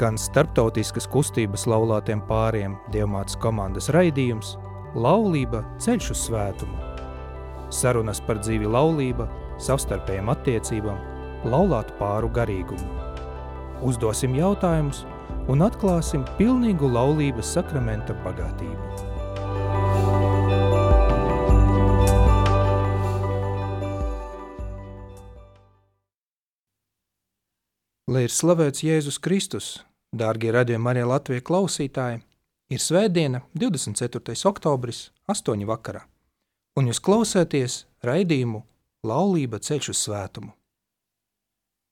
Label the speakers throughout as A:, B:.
A: skan starptautiskas kustības laulātiem pāriem Dievmātes komandas raidījums Laulība ceļš uz svētumu. Sarunas par dzīvi laulība, savstarpējām attiecībām, laulātu pāru garīgumu. Uzdosim jautājumus un atklāsim pilnīgu laulības sakramenta bagātību. Lai ir slavēts Jēzus Kristus, dārgie radījumi arī Latvijas klausītāji, ir svētdiena, 24. oktobris, 8. vakarā, un jūs klausāties raidījumu Laulība ceļš uz svētumu.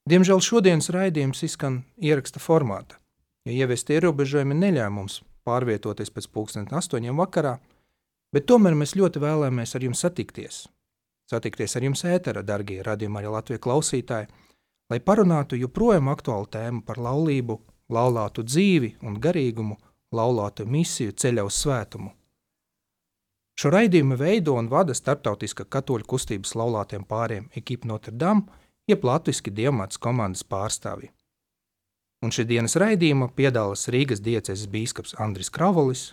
A: Diemžēl šodienas raidījums izskan ieraksta formātā, jo ieviesti ierobežojumi neļāva mums pārvietoties pēc pulksten astoņiem vakarā, bet tomēr mēs ļoti vēlamies ar jums satikties. Satikties ar jums ētera, darbie radījumi arī Latvijas klausītāji, lai parunātu joprojām aktuālu tēmu par laulību, laulātu dzīvi un garīgumu, laulātu misiju ceļā uz svētumu. Šo raidījumu veido un vada starptautiska katoļu kustības laulātiem pāriem ekipa Notre Dame, jeb latviski diamāts komandas pārstāvji. Un šī dienas raidījuma piedalās Rīgas diecēs bīskaps Andris Kravolis.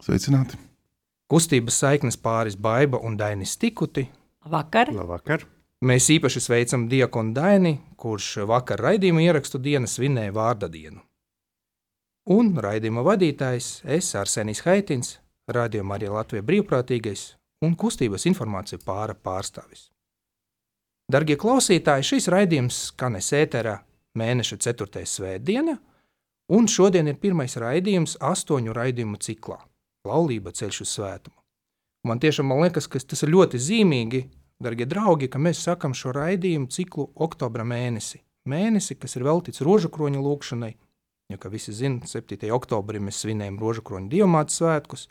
B: Sveicināti!
A: Kustības saiknes pāris Baiba un Dainis Tikuti.
C: Vakar!
B: Labvakar!
A: Mēs īpaši sveicam Diekonu Daini, kurš vakar raidījuma ierakstu dienu svinēja vārda dienu. Un raidījuma vadītājs es Arsenis Haitins, radījuma arī Latvijas brīvprātīgais un kustības informācija pāra pārstāvis. Darbie klausītāji, šis raidījums skanēs ēterā mēneša 4. svētdiena, un šodien ir pirmais raidījums astoņu raidījumu ciklā - Laulība ceļš uz svētumu. Man tiešām man liekas, ka tas ir ļoti zīmīgi, Darbie draugi, ka mēs sakām šo raidījumu ciklu oktobra mēnesi. Mēnesi, kas ir veltīts rožu kroņa lūkšanai, jo, kā visi zina, 7. oktobrī mēs svinējam rožu kroņa diamāta svētkus.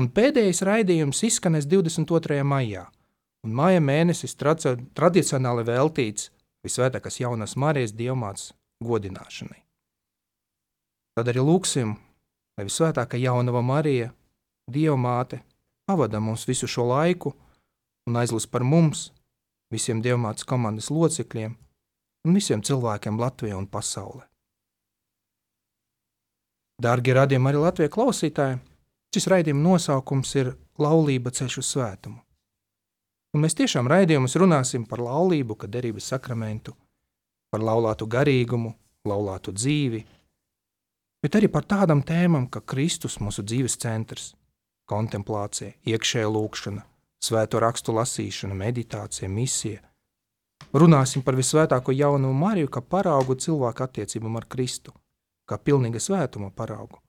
A: Un pēdējais raidījums izskanēs 22. maijā, un māja mēnesis tradicionāli veltīts visvētākās jaunās Marijas diamāts godināšanai. Tad arī lūksim, lai visvētākā jaunava Marija, Dieva māte, pavada mums visu šo laiku un aizlūdz par mums, visiem dievmātes komandas locekļiem un visiem cilvēkiem Latvijā un pasaulē. Dārgie radījumi arī Latvijas klausītāji, šis raidījuma nosaukums ir Laulība ceļš uz svētumu. Un mēs tiešām raidījumus runāsim par laulību, kā derības sakramentu, par laulātu garīgumu, laulātu dzīvi, bet arī par tādām tēmām, kā Kristus, mūsu dzīves centrs, kontemplācija, iekšējā lūkšana, svēto rakstu lasīšana, meditācija, misija. Runāsim par visvētāko jauno Mariju, kā paraugu cilvēku attiecībām ar Kristu, kā pilnīga svētuma paraugu.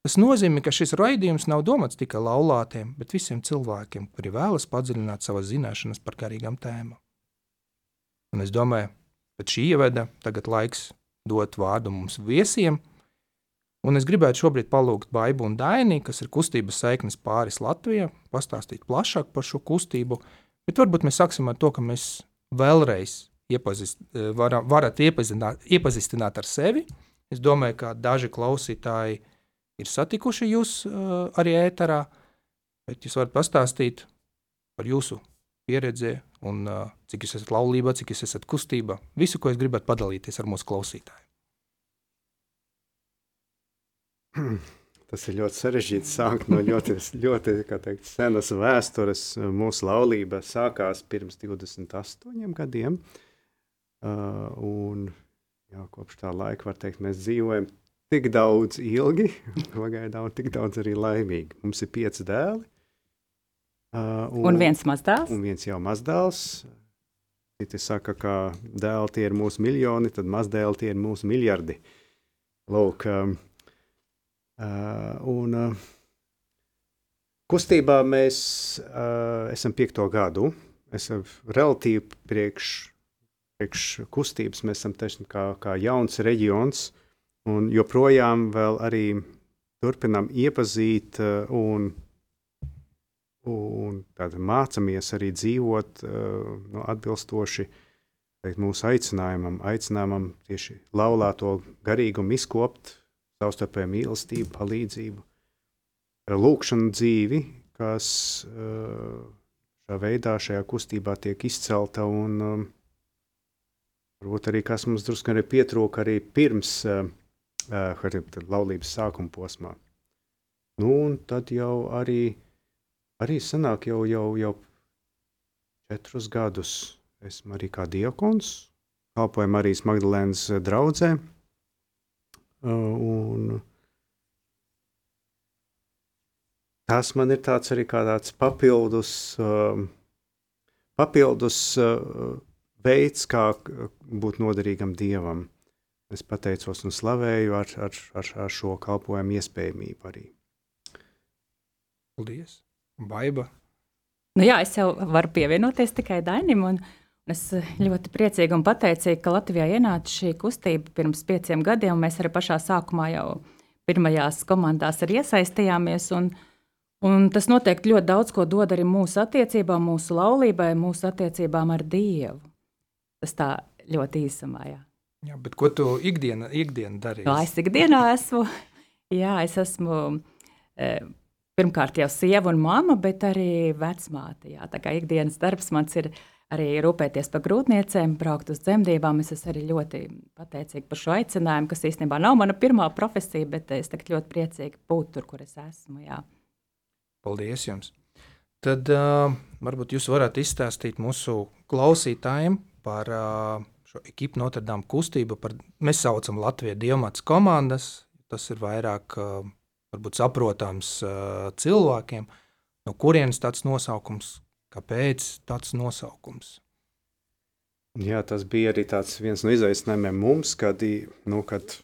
A: Tas nozīmē, ka šis raidījums nav domāts tikai laulātiem, bet visiem cilvēkiem, kuri vēlas padziļināt savas zināšanas par garīgām tēmām. Un es domāju, pēc šī ievada tagad laiks dot vārdu mums viesiem, Un es gribētu šobrīd palūgt Baibu un Daini, kas ir kustības saiknes pāris Latvijā, pastāstīt plašāk par šo kustību. Bet varbūt mēs sāksim ar to, ka mēs vēlreiz iepazist, eh, var, varat iepazināt, iepazīstināt ar sevi. Es domāju, ka daži klausītāji ir satikuši jūs uh, arī ēterā, bet jūs varat pastāstīt par jūsu pieredzi un uh, cik jūs esat laulībā, cik jūs esat kustībā. Visu, ko es gribētu padalīties ar mūsu klausītājiem.
B: Tas ir ļoti sarežģīti sākt no ļoti, ļoti teikt, senas vēstures. Mūsu laulība sākās pirms 28 gadiem. Uh, un, jā, kopš tā laika, var teikt, mēs dzīvojam tik daudz ilgi, pagaidām, tik daudz arī laimīgi. Mums ir pieci dēli.
C: Uh, un, un viens mazdēls.
B: Un viens jau mazdēls. Citi saka, ka dēli tie ir mūsu miljoni, tad mazdēli tie ir mūsu miljardi. Lūk, um, un uh, kustībā mēs uh, esam piekto gadu. Esam relatīvi priekš, priekš kustības, mēs esam tieši kā, kā jauns reģions, un joprojām vēl arī turpinām iepazīt un, un mācāmies arī dzīvot nu, atbilstoši teikt, mūsu aicinājumam, aicinājumam tieši laulāto garīgumu izkopt savstarpēju mīlestību, palīdzību, lūkšanu dzīvi, kas eh, šā veidā, šajā kustībā tiek izcelta un um, varbūt arī kas mums drusku arī pietrūka arī pirms laulības sākuma posmā. Nu, un tad jau arī, arī sanāk jau, jau, jau četrus gadus esmu arī kā diakons, kalpoju Marijas Magdalēnas draudzē. Un tas man ir tāds arī kā tāds papildus, papildus veids, kā būt noderīgam Dievam. Es pateicos un slavēju ar, ar, ar, ar šo kalpojumu iespējamību arī.
A: Paldies! Baiba!
C: Nu jā, es jau varu pievienoties tikai Dainim. Un, un es ļoti priecīgi un pateicīgi, ka Latvijā ienāca šī kustība pirms pieciem gadiem. Mēs arī pašā sākumā jau pirmajās komandās iesaistījāmies. Un, un tas noteikti ļoti daudz ko dod arī mūsu attiecībām, mūsu laulībai, mūsu attiecībām ar Dievu. Tas tā ļoti īsumā. Jā.
A: Jā, bet ko tu ikdienā, ikdienā dari?
C: No, es ikdienā esmu. Jā, es esmu e, pirmkārt jau sieva un mama, bet arī vecmāte. Jā. Tā kā ikdienas darbs man ir arī rūpēties par grūtniecēm, braukt uz dzemdībām. Es esmu arī ļoti pateicīga par šo aicinājumu, kas īstenībā nav mana pirmā profesija, bet es ļoti priecīga būt tur, kur es esmu. Jā.
A: Paldies jums! Tad uh, varbūt jūs varat izstāstīt mūsu klausītājiem, par uh, šo ekipu Notre Dame kustību. Par, mēs saucam Latvijas diamāts komandas. Tas ir vairāk uh, varbūt saprotams uh, cilvēkiem, no kurienes tāds nosaukums, kāpēc tāds nosaukums.
B: Jā, tas bija arī viens no izaicinājumiem mums, kad, nu, kad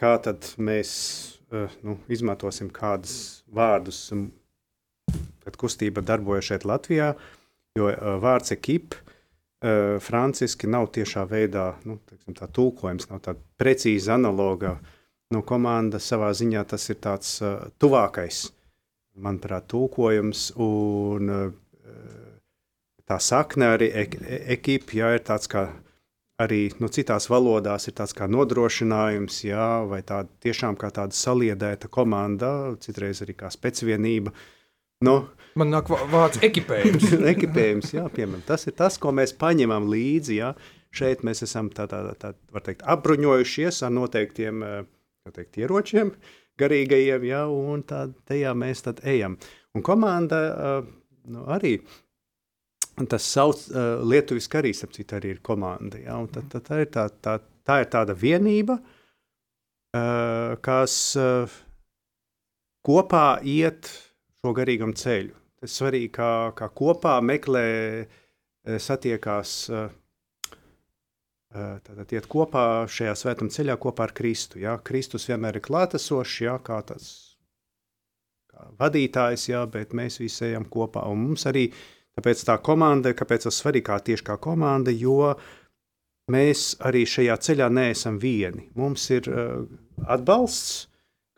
B: kā mēs uh, nu, izmantosim kādus vārdus, kad kustība darbojas šeit Latvijā, jo uh, vārds ekipa uh, franciski nav tiešā veidā nu, teiksim, tā tulkojums, nav tāda precīza analoga. No komandas savā ziņā tas ir tāds tuvākais, manuprāt, tulkojums. Un, tā sakne arī ek, ekipa, jā, ir tāds kā arī nu, citās valodās ir tāds kā nodrošinājums, jā, vai tā tiešām kā tāda saliedēta komanda, citreiz arī kā specvienība. Nu,
A: Man nāk vārds ekipējums.
B: ekipējums, jā, piemēram. Tas ir tas, ko mēs paņemam līdzi. Jā. Šeit mēs esam tā, tā, tā, teikt, apbruņojušies ar noteiktiem teikt, ieročiem, garīgajiem, jā, un tā, tajā mēs tad ejam. Un komanda nu, arī tas sauc uh, lietuviski arī, sapcīt, arī ir komanda. Ja? Tad, tad tā, ir tā, tā, tā ir tāda vienība, uh, kas uh, kopā iet šo garīgam ceļu. Tas svarīgi, kā, kā kopā meklē, eh, satiekās, eh, eh, tātad iet kopā šajā svētuma ceļā kopā ar Kristu. Ja? Kristus vienmēr ir klātesošs, ja? kā tas kā vadītājs, ja? bet mēs visi ejam kopā. Un mums arī tāpēc tā komanda, kāpēc tas svarīgi kā tieši kā komanda, jo mēs arī šajā ceļā neesam vieni. Mums ir uh, atbalsts,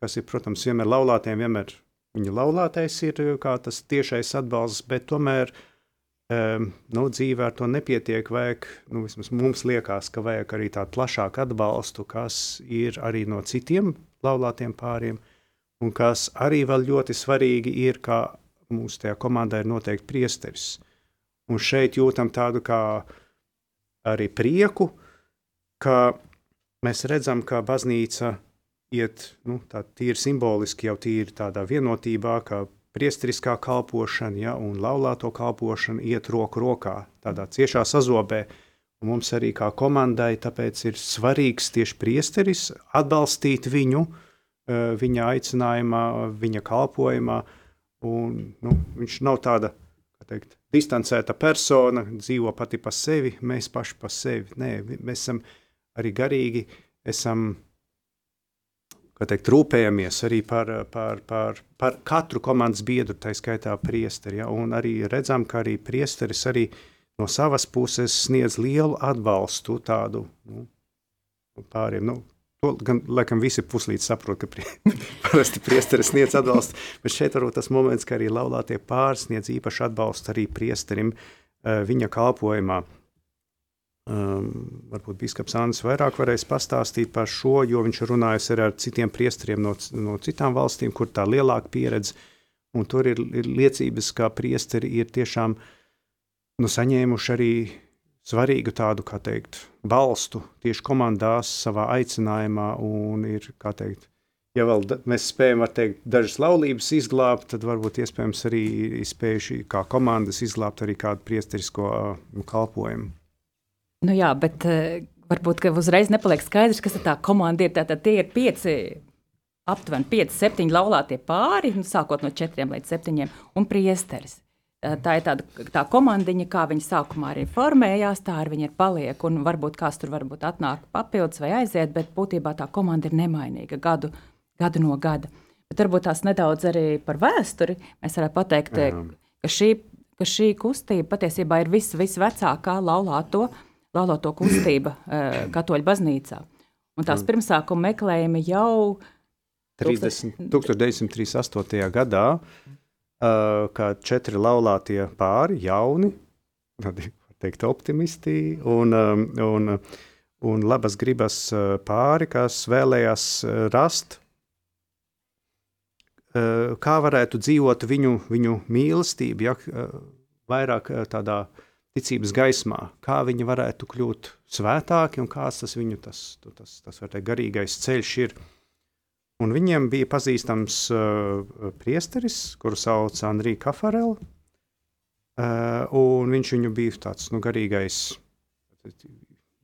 B: kas ir, protams, vienmēr laulātiem, vienmēr Viņa laulātais ir kā tas tiešais atbalsts, bet tomēr um, nu, dzīvē ar to nepietiek. Vajag, nu, mums liekas, ka vajag arī tādu plašāku atbalstu, kas ir arī no citiem laulātiem pāriem, un kas arī vēl ļoti svarīgi ir, ka mūsu tajā komandā ir noteikti priesteris. Un šeit jūtam tādu kā arī prieku, ka mēs redzam, ka baznīca iet nu, tīri simboliski, jau tīri tādā vienotībā, ka priesteriskā kalpošana ja, un laulāto kalpošana iet roku rokā, tādā ciešā sazobē. Un mums arī kā komandai tāpēc ir svarīgs tieši priesteris atbalstīt viņu, eh, viņa aicinājumā, viņa kalpojumā. Un, nu, viņš nav tāda teikt, distancēta persona, dzīvo pati pa sevi, mēs paši pa sevi. Nē, mēs esam arī garīgi, esam teikt, rūpējamies arī par, par, par, par katru komandas biedru, tā skaitā priesteri. Ja, un arī redzam, ka arī priesteris arī no savas puses sniedz lielu atbalstu tādu nu, pāriem. Nu, To gan, laikam, visi puslīdz saprot, ka prie, parasti priesteris sniedz atbalstu, bet šeit varbūt tas moments, ka arī laulātie pārsniedz īpašu atbalstu arī priesterim uh, viņa kalpojumā. Um, varbūt Biskups Annis vairāk varēs pastāstīt par šo, jo viņš runājas ar, ar citiem priesteriem no, no citām valstīm, kur tā lielāka pieredze. Un tur ir, ir liecības, ka priesteri ir tiešām nu, saņēmuši arī svarīgu tādu, kā teikt, balstu tieši komandās savā aicinājumā un ir, kā teikt, ja vēl mēs spējam, var teikt, dažas laulības izglābt, tad varbūt iespējams arī spējuši kā komandas izglābt arī kādu priesterisko kalpojumu.
C: Nu jā, bet varbūt, ka uzreiz nepaliek skaidrs, kas tā komanda ir. Tātad tie ir pieci, aptuveni pieci, septiņi laulātie pāri, nu, sākot no četriem līdz septiņiem, un priesteris. Tā ir tāda tā komandiņa, kā viņi sākumā arī formējās, tā arī viņi ir paliek. Un varbūt kāds tur varbūt atnāk papildus vai aiziet, bet būtībā tā komanda ir nemainīga gadu, gadu no gada. Bet varbūt tās nedaudz arī par vēsturi. Mēs varētu pateikt, Jā. ka šī, ka šī kustība patiesībā ir vis, visvecākā laulāto, laulāto kustība katoļu baznīcā. Un tās pirmsākuma meklējumi jau
B: 30, 1938. gadā kā četri laulātie pāri, jauni, tādi, teikt, optimisti un, um, un, un labas gribas uh, pāri, kas vēlējās uh, rast, kā varētu dzīvot viņu, viņu mīlestību, ja, vairāk tādā ticības gaismā, kā viņi varētu kļūt svētāki un kāds tas viņu tas, tas, tas, tas garīgais ceļš ir. Uh, Un viņiem bija pazīstams uh, priesteris, kuru sauc Andrija Kafarela. Uh, viņš viņu bija tāds nu, garīgais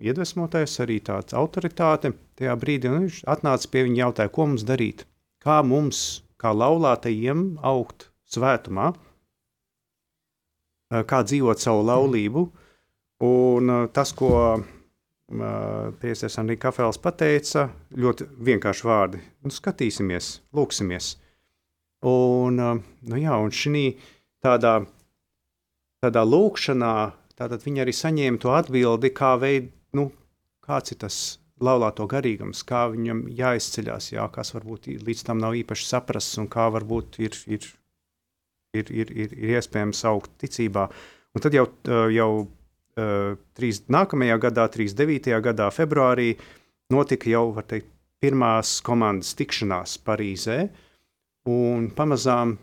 B: iedvesmotais, arī tāds autoritāte tajā brīdī. Viņš atnāca pie viņa jautāja, ko mums darīt, kā mums, kā laulātajiem, augt svētumā, uh, kā dzīvot savu laulību. Un uh, tas, ko Priesteris Andrija Kafēls pateica ļoti vienkārši vārdi. Nu, skatīsimies, lūksimies. Un, nu jā, un šī tādā, tādā lūkšanā, tātad viņi arī saņēma to atbildi, kā veid, nu, kāds ir tas laulāto garīgums, kā viņam jāizceļās, jā, kas varbūt līdz tam nav īpaši saprasts un kā varbūt ir, ir, ir, ir, ir, ir iespējams augt ticībā. Un tad jau, jau uh, trīs, nākamajā gadā, 39. gadā, februārī, notika jau teikt, pirmās komandas tikšanās Parīzē. Un pamazām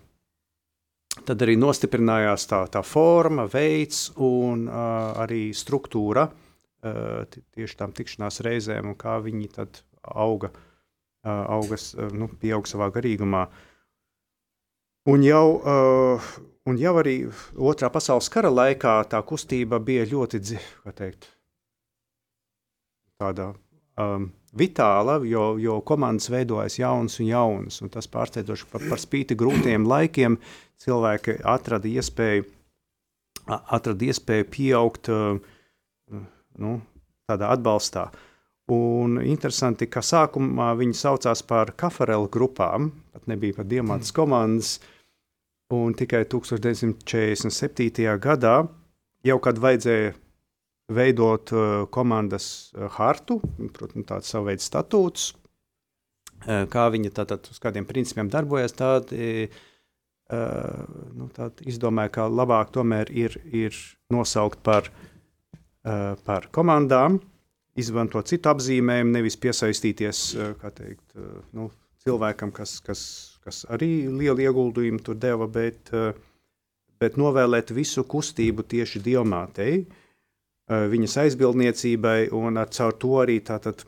B: tad arī nostiprinājās tā, tā forma, veids un uh, arī struktūra uh, tieši tām tikšanās reizēm, un kā viņi tad auga, uh, augas, uh, nu, pieaug savā garīgumā. Un jau uh, Un jau arī Otrā pasaules kara laikā tā kustība bija ļoti teikt, tāda, um, vitāla, jo, jo komandas veidojas jaunas un jaunas. Un tas pārsteidzoši par, par spīti grūtiem laikiem cilvēki atrada iespēju, atrada iespēju pieaugt uh, nu, tādā atbalstā. Un interesanti, ka sākumā viņi saucās par kafarelu grupām, pat nebija pat diamantas komandas. Mm Un tikai 1947. gadā, jau kad vajadzēja veidot uh, komandas uh, hartu, protams, tāds savu veidu statūts, uh, kā viņi tātad uz kādiem principiem darbojas, tad uh, nu, izdomāja, ka labāk tomēr ir, ir nosaukt par, par komandām, izmantot citu apzīmējumu, nevis piesaistīties uh, teikt, nu, cilvēkam, kas, kas kas arī lielu ieguldījumu tur deva, bet, eh, bet novēlēt visu kustību tieši diamātei, eh, viņas aizbildniecībai, un ar caur to arī tātad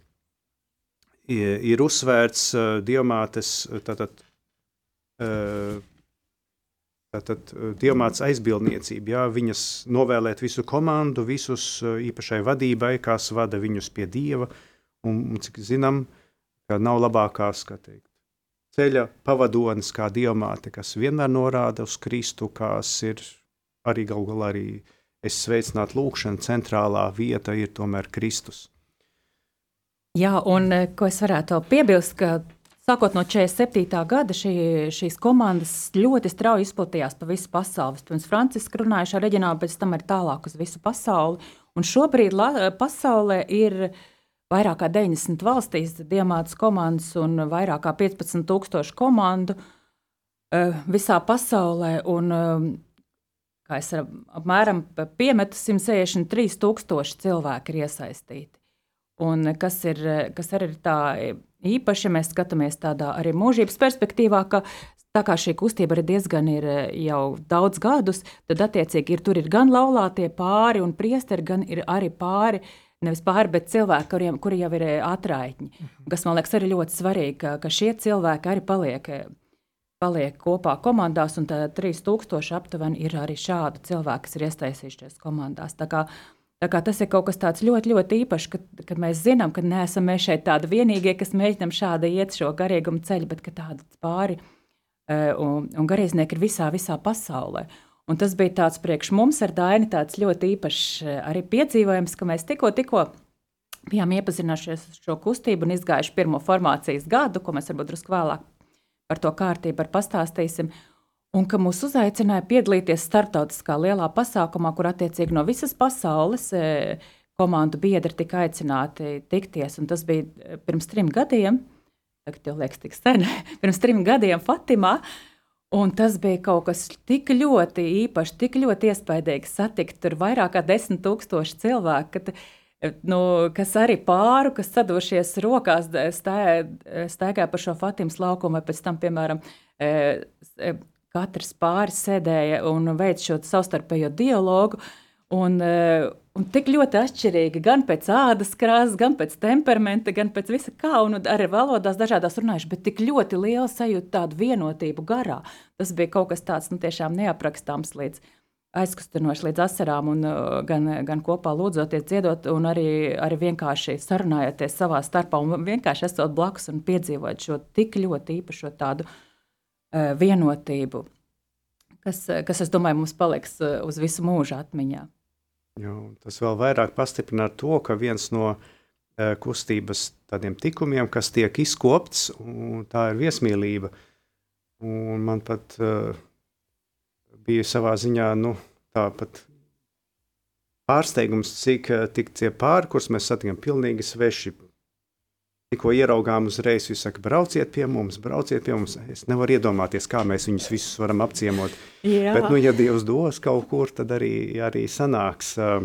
B: ir uzsvērts eh, diamātes, tātad, tātad diamāts aizbildniecība, jā, viņas novēlēt visu komandu, visus īpašai vadībai, kas vada viņus pie Dieva, un, cik zinām, ka nav labākās, kā teikt, ceļa pavadonis, kā diamāte, kas vienmēr norāda uz Kristu, kas ir arī galu galā arī es sveicinātu lūkšanu, centrālā vieta ir tomēr Kristus.
C: Jā, un eh, ko es varētu piebilst, ka sākot no 47. gada šī, šīs komandas ļoti strauji izplatījās pa visu pasauli. Pirms Franciska runāja šā reģionā, pēc tam ir tālāk uz visu pasauli. Un šobrīd la, pasaulē ir uh, vairāk kā 90 valstīs diamātas komandas un vairāk kā 15,000 komandu uh, visā pasaulē. Un, uh, kā es apmēram piemetu, 163,000 cilvēki ir iesaistīti. Un kas ir, kas arī ir tā īpaši, ja mēs skatāmies tādā arī mūžības perspektīvā, ka tā kā šī kustība ir diezgan ir jau daudz gadus, tad attiecīgi ir, tur ir gan laulātie pāri un priesteri, gan ir arī pāri. Nevis pāri, bet cilvēki, kuriem, kuri jau ir atraitņi. Kas man liekas arī ļoti svarīgi, ka, ka šie cilvēki arī paliek, paliek kopā komandās, un 3000 aptuveni ir arī šādi cilvēki, kas ir iesaistījušies komandās. Tā kā, tā kā tas ir kaut kas tāds ļoti, ļoti īpašs, kad, kad mēs zinām, ka neesam mēs šeit tādi vienīgie, kas mēģinām šādi iet šo garīgumu ceļu, bet ka tādi pāri un, un garīdznieki ir visā, visā pasaulē. Un tas bija tāds priekš mums ar Daini ļoti īpašs eh, arī piedzīvojums, ka mēs tikko, tikko bijām iepazinājušies ar šo kustību un izgājuši pirmo formācijas gadu, ko mēs varbūt drusku vēlāk par to kārtību pastāstīsim. Un ka mūs uzaicināja piedalīties starptautiskā lielā pasākumā, kur attiecīgi no visas pasaules eh, komandu biedri tika aicināti tikties. Un tas bija eh, pirms trim gadiem, tagad jau liekas tik sen, pirms trim gadiem Fatimā. Un tas bija kaut kas tik ļoti īpašs, tik ļoti iespaidīgs satikt tur vairāk kā desmit tūkstoši cilvēku. Kad, nu, kas arī pāri, kas sadošies rokās, staigāja pa šo Fatimas laukumu, vai pēc tam, piemēram, e, e, katrs pāris sēdēja un veica šo savstarpējo dialogu. Un, un tik ļoti atšķirīgi gan pēc ādas krāsas, gan pēc temperamenta, gan pēc visa kā, un arī valodās dažādās runājuši, bet tik ļoti liela sajūta tādu vienotību garā. Tas bija kaut kas tāds nu, tiešām neaprakstāms līdz aizkustinoši līdz asarām, un uh, gan, gan kopā lūdzoties, dziedot, un arī, arī vienkārši sarunājoties savā starpā, un vienkārši esot blakus un piedzīvot šo tik ļoti īpašo tādu uh, vienotību, kas, kas, es domāju, mums paliks uh, uz visu mūžu atmiņā.
B: Jo, tas vēl vairāk pastiprina to, ka viens no uh, kustības tādiem tikumiem, kas tiek izkopts, tā ir viesmīlība. Un man pat uh, bija savā ziņā nu, tāpat pārsteigums, cik tik tie pāri, kurus mēs satikām, pilnīgi sveši Tikko ieraugām uzreiz, jūs sakat, brauciet pie mums, brauciet pie mums. Es nevaru iedomāties, kā mēs viņus visus varam apciemot. Jā. Bet, nu, ja Dievs dos kaut kur, tad arī, arī sanāks. Uh,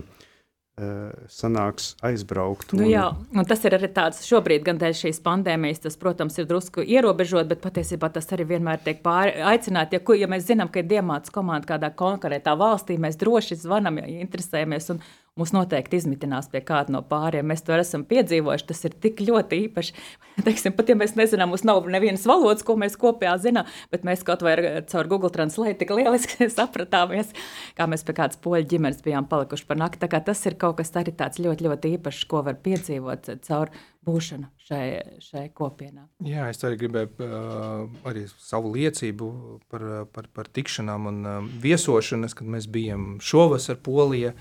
B: sanāks aizbraukt.
C: Nu un... Nu jā, un tas ir arī tāds šobrīd, gan dēļ šīs pandēmijas, tas, protams, ir drusku ierobežot, bet patiesībā tas arī vienmēr tiek aicināts. Ja, ja mēs zinām, ka ir diamāts komanda kādā konkrētā valstī, mēs droši zvanam, ja interesējamies. Un, Mums noteikti izmitinās pie kāda no pāriem. Mēs to esam piedzīvojuši. Tas ir tik ļoti īpaši. Teiksim, pat ja mēs nezinām, mums nav nevienas valodas, ko mēs kopā zinām, bet mēs kaut vai caur Google Translate tik lieliski sapratāmies, kā mēs pie kādas poļu ģimenes bijām palikuši par nakti. Tas ir kaut kas arī tāds ļoti, ļoti īpašs, ko var piedzīvot caur būšanu šai, šai kopienā.
A: Jā, es arī gribēju uh, arī savu liecību par, par, par tikšanām un uh, viesošanas, kad mēs bijām šovasar Polijā.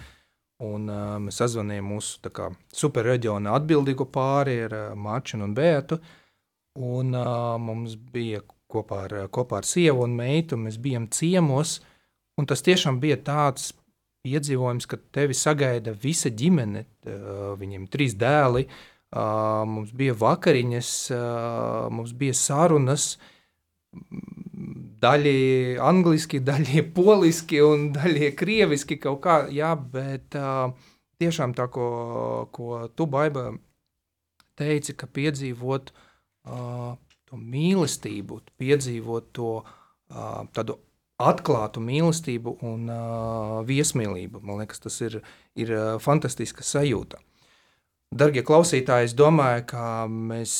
A: Un, uh, mēs sazvanījām mūsu superreģiona atbildīgo pāri ar uh, Mārķinu un Bētu. Un, uh, mums bija kopā ar, kopā ar sievu un meitu, mēs bijām ciemos. Tas tiešām bija tāds piedzīvojums, ka tevi sagaida visa ģimene. Uh, viņiem trīs dēli, uh, mums bija vakariņas, uh, mums bija sarunas. Daļai angliski, daļai poliski un daļai krieviski kaut kā, jā, bet uh, tiešām tā, ko, ko tu, Baiba, teici, ka piedzīvot uh, to mīlestību, piedzīvot to uh, tādu atklātu mīlestību un uh, viesmīlību. Man liekas, tas ir, ir fantastiska sajūta. Darbie klausītāji, es domāju, ka mēs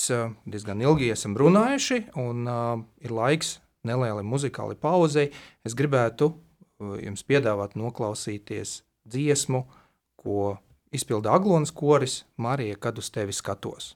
A: diezgan ilgi esam runājuši, un uh, ir laiks nelielai muzikālai pauzei. Es gribētu jums piedāvāt noklausīties dziesmu, ko izpilda Aglons koris Marija, kad uz tevi skatos.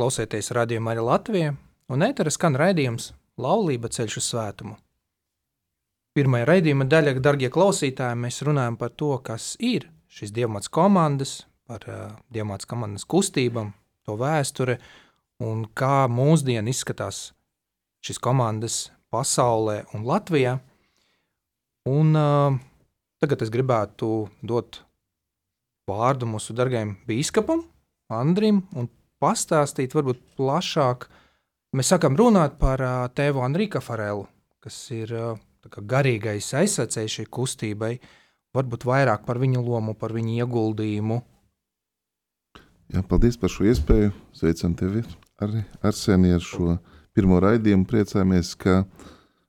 A: Klausieties radiokamā arī Latvijā, un ēteras skan raidījums Laulība ceļš uz svētumu. Pirmajā raidījuma daļā, darbie klausītāji, mēs runājam par to, kas ir šīs dievmāts komandas, par uh, dievmāts komandas kustībām, to vēsture un kā mūsdien izskatās šīs komandas pasaulē un Latvijā. Un, uh, tagad es gribētu dot vārdu mūsu dārgajam biskupam, Andrim, un pastāstīt varbūt plašāk. Mēs sākam runāt par uh, tēvu Andriju Farelu, kas ir uh, garīgais aizsacējs šai kustībai, varbūt vairāk par viņa lomu, par viņa ieguldījumu.
D: Jā, paldies par šo iespēju. Sveicam tevi arī Arsenī ar šo pirmo raidījumu. Priecājamies, ka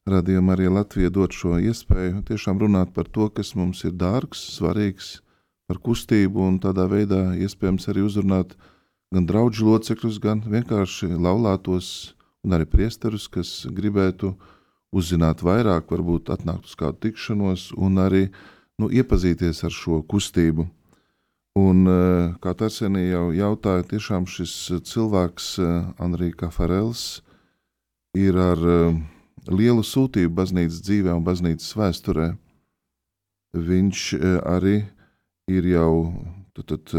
D: radījuma arī Latvija dod šo iespēju tiešām runāt par to, kas mums ir dārgs, svarīgs, par kustību un tādā veidā iespējams arī uzrunāt gan draugu locekļus, gan vienkārši laulātos un arī priesterus, kas gribētu uzzināt vairāk, varbūt atnākt uz kādu tikšanos un arī nu, iepazīties ar šo kustību. Un, eh, kā Tarsenī jau jautāja, tiešām šis cilvēks, eh, Andrija Kafarels, ir ar uh, lielu sūtību baznīcas dzīvē un baznīcas vēsturē. Viņš arī ir jau tad, tad,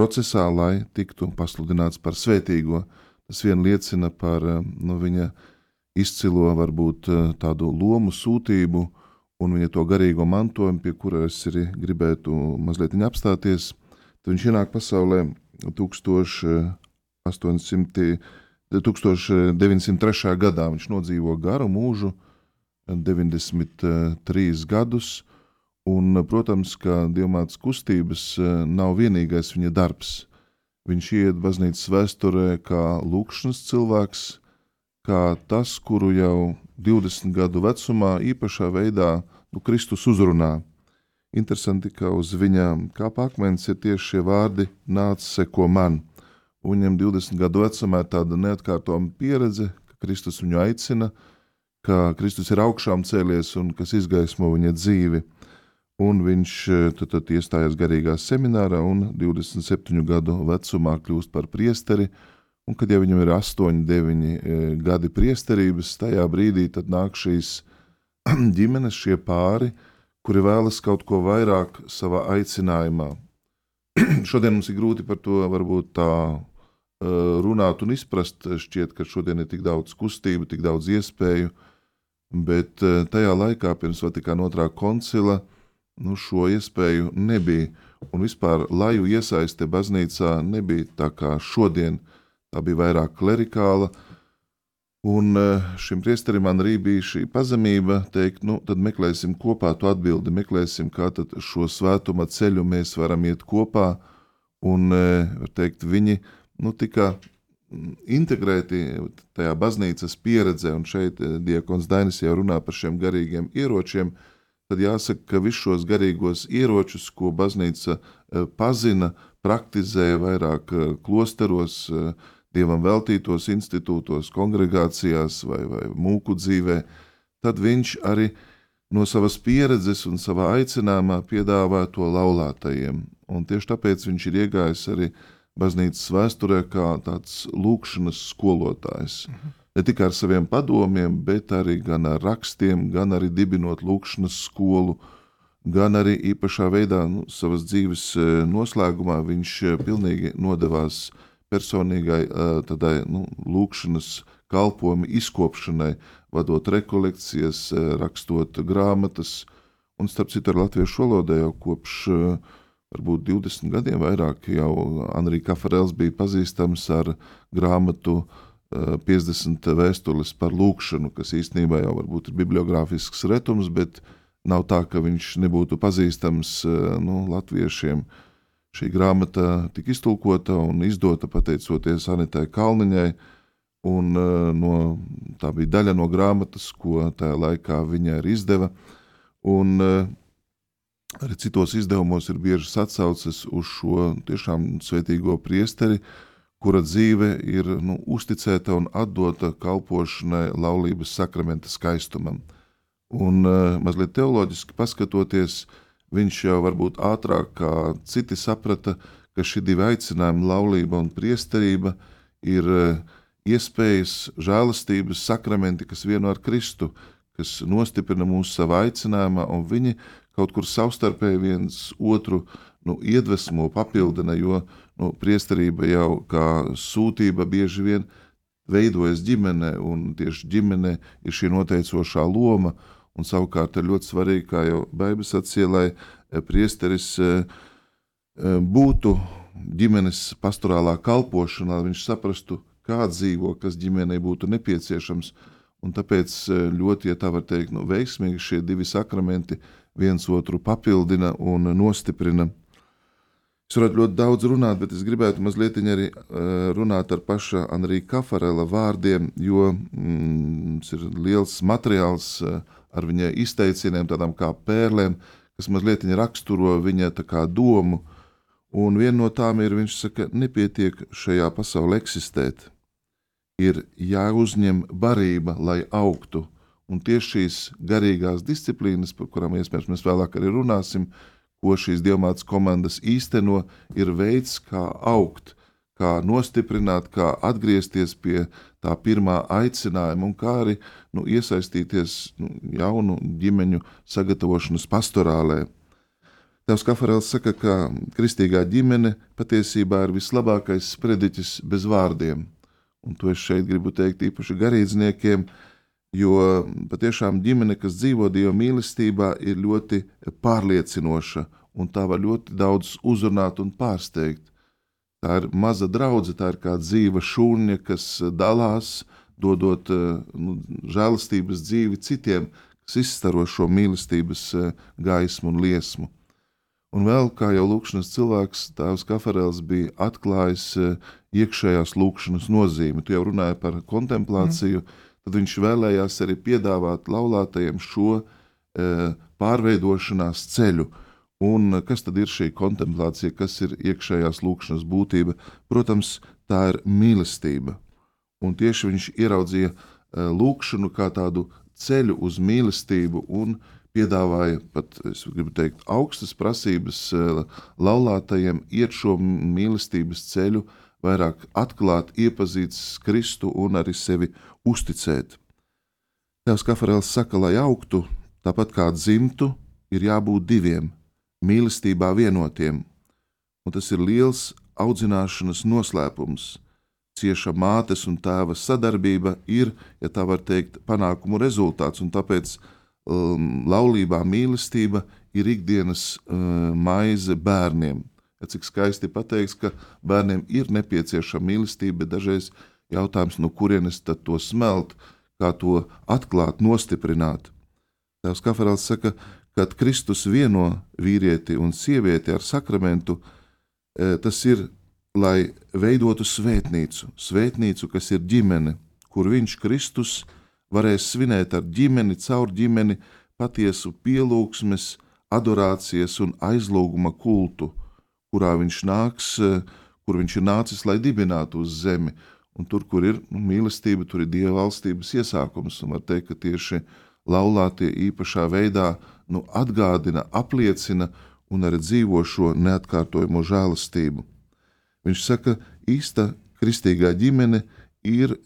D: procesā, lai tiktu pasludināts par svētīgo. Tas vien liecina par nu, viņa izcilo varbūt tādu lomu sūtību un viņa to garīgo mantojumu, pie kura es arī gribētu mazliet apstāties. Tad viņš ienāk pasaulē 1800. 1903. gadā viņš nodzīvo garu mūžu, 93 gadus, un, protams, ka dievmātes kustības eh, nav vienīgais viņa darbs. Viņš iet baznīcas vēsturē kā lūkšanas cilvēks, kā tas, kuru jau 20 gadu vecumā īpašā veidā nu, Kristus uzrunā. Interesanti, ka uz viņa kāpa akmens ir tieši šie vārdi: nāc, seko man un viņam 20 gadu vecumā ir tāda neatkārtojama pieredze, ka Kristus viņu aicina, ka Kristus ir augšām cēlies un kas izgaismo viņa dzīvi. Un viņš e, tad, tad iestājās garīgā seminārā un 27 gadu vecumā kļūst par priesteri. Un, kad jau viņam ir 8, 9 e, gadi priesterības, tajā brīdī nāk šīs ģimenes, šie pāri, kuri vēlas kaut ko vairāk savā aicinājumā. Šodien mums ir grūti par to varbūt tā Eh, runāt un izprast. Šķiet, ka šodien ir tik daudz kustību, tik daudz iespēju, bet tajā laikā, pirms Vatikāna otrā koncila, nu, šo iespēju nebija. Un vispār laju iesaiste baznīcā nebija tā kā šodien, tā bija vairāk klerikāla. Un eh, šim priesterim arī bija šī pazemība teikt, nu, tad meklēsim kopā to atbildi, meklēsim, kā šo svētuma ceļu mēs varam iet kopā. Un, var teikt, viņi nu, tika mm, integrēti tajā baznīcas pieredzē, un šeit eh, Diekons Dainis jau runā par šiem garīgiem ieročiem, tad jāsaka, ka visus šos garīgos ieročus, ko baznīca eh, pazina, praktizē vairāk eh, klosteros, dievam veltītos institūtos, kongregācijās vai, vai mūku dzīvē, tad viņš arī no savas pieredzes un savā aicinājumā piedāvā to laulātajiem. Un tieši tāpēc viņš ir iegājis arī baznīcas vēsturē kā tāds lūkšanas skolotājs. Mhm. Ne tikai ar saviem padomiem, bet arī gan ar rakstiem, gan arī dibinot lūkšanas skolu, gan arī īpašā veidā nu, savas dzīves e, noslēgumā viņš e, pilnīgi nodevās personīgai e, tādai nu, lūkšanas kalpojumu izkopšanai, vadot rekolekcijas, rakstot grāmatas, un starp citu ar latviešu valodā jau kopš uh, varbūt 20 gadiem vairāk jau Andrija Kafarels bija pazīstams ar grāmatu 50 eh, vēstules par lūkšanu, kas īstenībā jau varbūt ir bibliogrāfisks retums, bet nav tā, ka viņš nebūtu pazīstams eh, nu, latviešiem. Šī grāmata tika iztulkota un izdota pateicoties Anitai Kalniņai, un eh, no, tā bija daļa no grāmatas, ko tajā laikā viņa arī izdeva. Un, Arī citos izdevumos ir biežas atsauces uz šo tiešām svētīgo priesteri, kura dzīve ir nu, uzticēta un atdota kalpošanai laulības sakramenta skaistumam. Un uh, mazliet teoloģiski paskatoties, viņš jau varbūt ātrāk kā citi saprata, ka šī divi aicinājumi, laulība un priesterība, ir iespējas, žēlastības sakramenti, kas vieno ar Kristu, kas nostiprina mūsu savā aicinājumā, un viņi kaut kur savstarpēji viens otru nu, iedvesmo, papildina, jo nu, priesterība jau kā sūtība bieži vien veidojas ģimenē, un tieši ģimenē ir šī noteicošā loma, un savukārt ir ļoti svarīgi, kā jau Baiba sacīja, lai priesteris būtu ģimenes pastorālā kalpošanā, viņš saprastu, kā dzīvo, kas ģimenei būtu nepieciešams. Un tāpēc ļoti, ja tā var teikt, nu, veiksmīgi šie divi sakramenti viens otru papildina un nostiprina. Es varētu ļoti daudz runāt, bet es gribētu mazliet arī runāt ar paša Andrija Kafarela vārdiem, jo mm, ir liels materiāls ar viņa izteicieniem, tādām kā pērlēm, kas mazliet raksturo viņa domu. Un viena no tām ir, viņš saka, nepietiek šajā pasaulē eksistēt. Ir jāuzņem barība, lai augtu. Un tieši šīs garīgās disciplīnas, par kurām iespējams mēs vēlāk arī runāsim, ko šīs diamātas komandas īsteno, ir veids, kā augt, kā nostiprināt, kā atgriezties pie tā pirmā aicinājuma un kā arī nu, iesaistīties nu, jaunu ģimeņu sagatavošanas pastorālē. Tēvs Kafarēls saka, ka kristīgā ģimene patiesībā ir vislabākais sprediķis bez vārdiem. Un to es šeit gribu teikt īpaši garīdzniekiem, jo patiešām ģimene, kas dzīvo Dieva mīlestībā, ir ļoti pārliecinoša, un tā var ļoti daudz uzrunāt un pārsteigt. Tā ir maza draudzene, tā ir kā dzīva šūniņa, kas dalās, dodot nu, žēlastības dzīvi citiem, kas izstaro šo mīlestības gaismu un liesmu. Un vēl, kā jau lūkšanas cilvēks, Tēvs Kafarels bija atklājis eh, iekšējās lūkšanas nozīmi. Tu jau runāji par kontemplāciju, mm. Tad viņš vēlējās arī piedāvāt laulātajiem šo e, pārveidošanās ceļu. Un kas tad ir šī kontemplācija, kas ir iekšējās lūkšanas būtība? Protams, tā ir mīlestība. Un tieši viņš ieraudzīja e, lūkšanu kā tādu ceļu uz mīlestību un piedāvāja pat, es gribu teikt, augstas prasības laulātajiem iet šo mīlestības ceļu, vairāk atklāt, iepazīt Kristu un arī sevi uzticēt. Tēvs Kafarēls saka, lai augtu, tāpat kā dzimtu, ir jābūt diviem, mīlestībā vienotiem, un tas ir liels audzināšanas noslēpums. Cieša mātes un tēva sadarbība ir, ja tā var teikt, panākumu rezultāts, un tāpēc um, laulībā mīlestība ir ikdienas uh, maize bērniem. Ja cik skaisti pateikts, ka bērniem ir nepieciešama mīlestība, bet dažreiz jautājums, no kurienes tad to smelt, kā to atklāt, nostiprināt. Tēvs Kaferāls saka, kad Kristus vieno vīrieti un sievieti ar sakramentu, e, tas ir, lai veidotu svētnīcu, svētnīcu, kas ir ģimene, kur viņš Kristus varēs svinēt ar ģimeni, caur ģimeni patiesu pielūgsmes, adorācijas un aizlūguma kultu, kurā viņš nāks, kur viņš ir nācis, lai dibinātu uz zemi. Un tur, kur ir nu, mīlestība, tur ir dieva valstības iesākums. Un var teikt, ka tieši laulātie īpašā veidā nu, atgādina, apliecina un arī dzīvo šo neatkārtojamo žēlastību. Viņš saka, īsta kristīgā ģimene ir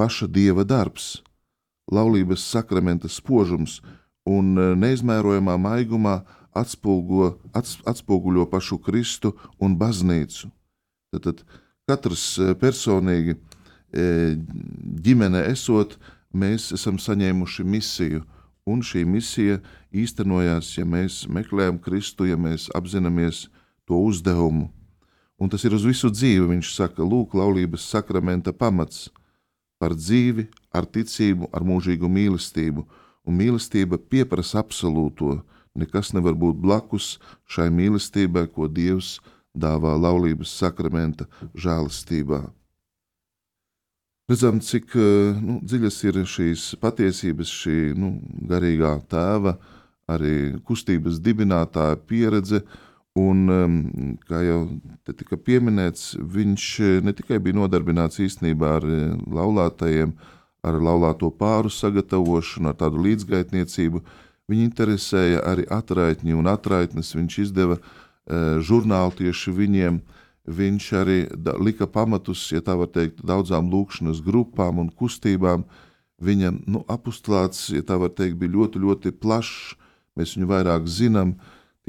D: paša dieva darbs laulības sakramenta spožums un e, neizmērojamā maigumā atspulgo, ats, atspoguļo pašu Kristu un baznīcu. Tad, tad katrs e, personīgi ģimene esot, mēs esam saņēmuši misiju, un šī misija īstenojās, ja mēs meklējam Kristu, ja mēs apzināmies to uzdevumu. Un tas ir uz visu dzīvi, viņš saka, lūk, laulības sakramenta pamats par dzīvi, ar ticību, ar mūžīgu mīlestību, un mīlestība pieprasa absolūto. Nekas nevar būt blakus šai mīlestībai, ko Dievs dāvā laulības sakramenta žēlastībā. Redzam, cik nu, dziļas ir šīs patiesības, šī nu, garīgā tēva, arī kustības dibinātāja pieredze, Un, kā jau te tika pieminēts, viņš ne tikai bija nodarbināts īstenībā ar laulātajiem, ar laulāto pāru sagatavošanu, ar tādu līdzgaitniecību. Viņu interesēja arī atraitņi un atraitnes. Viņš izdeva žurnālu tieši viņiem. Viņš arī lika pamatus, ja tā var teikt, daudzām lūkšanas grupām un kustībām. Viņa nu, apustlāts, ja tā var teikt, bija ļoti, ļoti plašs. Mēs viņu vairāk zinām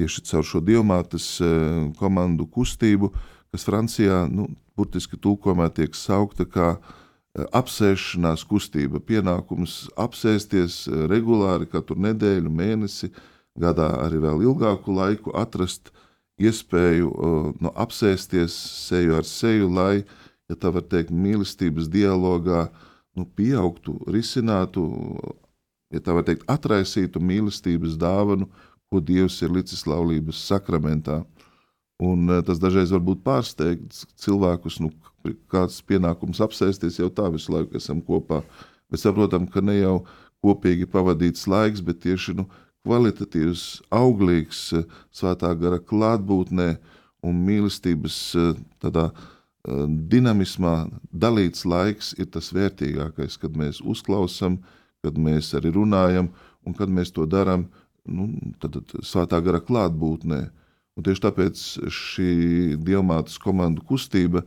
D: tieši caur šo diamātes eh, komandu kustību, kas Francijā, nu, burtiski tulkojumā tiek saukta kā eh, apsēšanās kustība. Pienākums apsēsties eh, regulāri katru nedēļu, mēnesi, gadā arī vēl ilgāku laiku atrast iespēju nu, apsēsties seju ar seju, lai, ja tā var teikt, mīlestības dialogā nu, pieaugtu, risinātu, ja tā var teikt, atraisītu mīlestības dāvanu, ko Dievs ir licis laulības sakramentā. Un tas dažreiz var būt pārsteigts cilvēkus, nu, kāds pienākums apsēsties jau tā visu laiku esam kopā. Mēs saprotam, ka ne jau kopīgi pavadīts laiks, bet tieši nu, kvalitatīvs, auglīgs, eh, svētā gara klātbūtnē un mīlestības eh, tādā eh, dinamismā dalīts laiks ir tas vērtīgākais, kad mēs uzklausām, kad mēs arī runājam un kad mēs to darām nu, tad, tad, svētā gara klātbūtnē. Un tieši tāpēc šī diamātas komandu kustība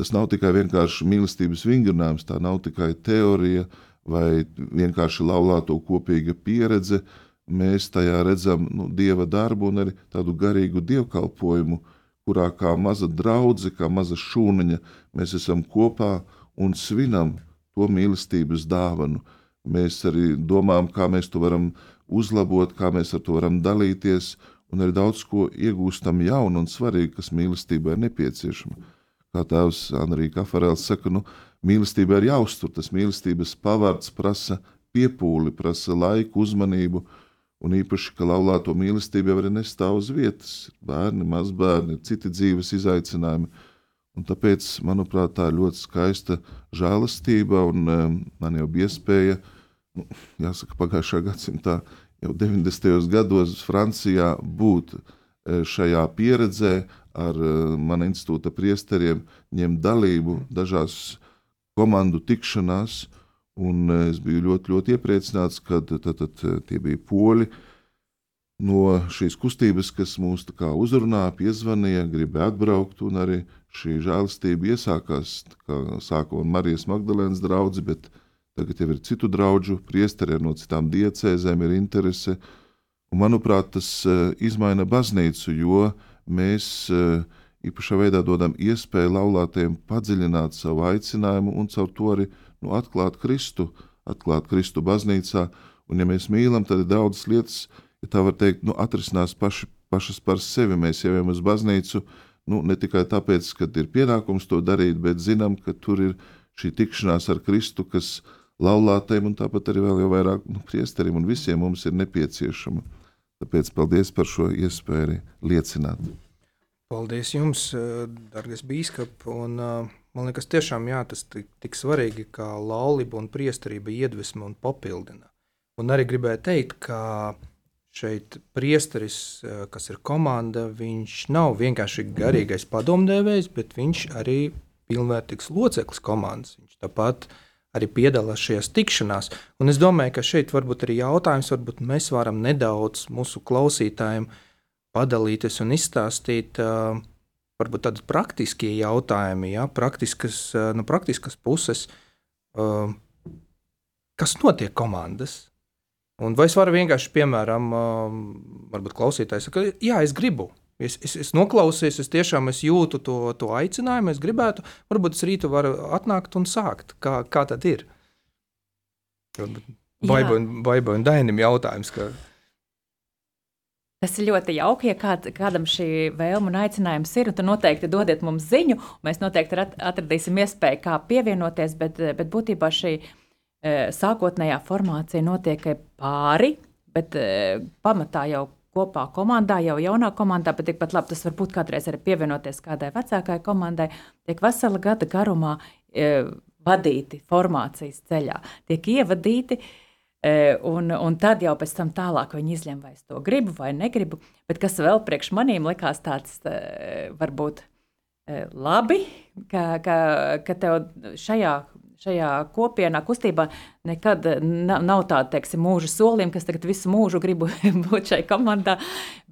D: tas nav tikai vienkārši mīlestības vingrinājums, tā nav tikai teorija vai vienkārši laulāto kopīga pieredze, mēs tajā redzam nu, dieva darbu un arī tādu garīgu dievkalpojumu, kurā kā maza draudzene, kā maza šūniņa, mēs esam kopā un svinam to mīlestības dāvanu. Mēs arī domājam, kā mēs to varam uzlabot, kā mēs ar to varam dalīties, un arī daudz ko iegūstam jaunu un svarīgu, kas mīlestībai ir nepieciešama. Kā tēvs Anrija Kafarēls saka, nu, mīlestībai ir jāuztur, tas mīlestības pavārds prasa piepūli, prasa laiku, uzmanību, Un īpaši, ka laulāto mīlestība jau arī nestāv uz vietas. Bērni, mazbērni, citi dzīves izaicinājumi. Un tāpēc, manuprāt, tā ir ļoti skaista žēlastība. Un, um, man jau bija iespēja, nu, jāsaka, pagājušā gadsimta, jau 90. gados Francijā būt e, šajā pieredzē ar uh, mana institūta priesteriem, ņemt dalību dažās komandu tikšanās. Uh, Un eh, es biju ļoti, ļoti iepriecināts, ka tie bija poļi no šīs kustības, kas mūs uzrunāja, piezvanīja, gribēja atbraukt. Arī šī žēlastība iesākās sākumā ar Marijas Magdalēnas draugu, bet tagad jau ir citu draugu, priesteri no citām diecēzēm ir interese. Un, manuprāt, tas izmaina baznīcu, jo mēs īpašā veidā dodam iespēju laulātiem padziļināt savu aicinājumu un caur to arī nu, atklāt Kristu, atklāt Kristu baznīcā. Un, ja mēs mīlam, tad ir daudzas lietas, ja tā var teikt, nu, atrisinās paši, pašas par sevi. Mēs jau ejam uz baznīcu nu, ne tikai tāpēc, ka ir pienākums to darīt, bet zinām, ka tur ir šī tikšanās ar Kristu, kas laulātēm un tāpat arī vēl jau vairāk nu, priesterim un visiem mums ir nepieciešama. Tāpēc paldies par šo iespēju liecināt.
A: Paldies jums, dārgais bīskap, un uh, Man liekas, tiešām jā, tas ir tik svarīgi, kā laulība un priesterība iedvesmo un papildina. Un arī gribēju teikt, ka šeit priesteris, eh, kas ir komanda, viņš nav vienkārši garīgais padomdevējs, bet viņš arī pilnvērtīgs loceklis komandas. Viņš tāpat arī piedalās šajās tikšanās. Un es domāju, ka šeit varbūt arī jautājums, varbūt mēs varam nedaudz mūsu klausītājiem padalīties un izstāstīt. Uh, varbūt tādi praktiskie jautājumi, ja, praktiskas, eh, no praktiskas puses, uh, kas notiek komandas. Un vai es varu vienkārši, piemēram, uh, varbūt klausītājs saka, jā, es gribu. Es, es, es noklausījos, es tiešām es jūtu to, to aicinājumu, es gribētu, varbūt es rītu varu atnākt un sākt. Kā, kā tad ir? Vai vai un Dainim jautājums, ka
C: Tas ir ļoti jauki, ja kād, kādam šī vēlme un aicinājums ir. Tad noteikti dodiet mums ziņu. Mēs noteikti atradīsim iespēju, kā pievienoties. Bet, bet būtībā šī e, sākotnējā formācija notiek pāri, bet e, pamatā jau kopā komandā, jau jaunā komandā, bet tikpat labi tas var būt kādreiz arī pievienoties kādai vecākai komandai. Tiek vesela gada garumā e, vadīti formācijas ceļā, tiek ievadīti. E, un, un tad jau pēc tam tālāk viņi izlem, vai es to gribu vai negribu. Bet kas vēl priekš manīm likās tāds e, varbūt e, labi, ka, ka, ka tev šajā, šajā kopienā, kustībā, nekad nav, nav tāda, teiksim, mūža solījuma, kas tagad visu mūžu gribu būt šai komandā,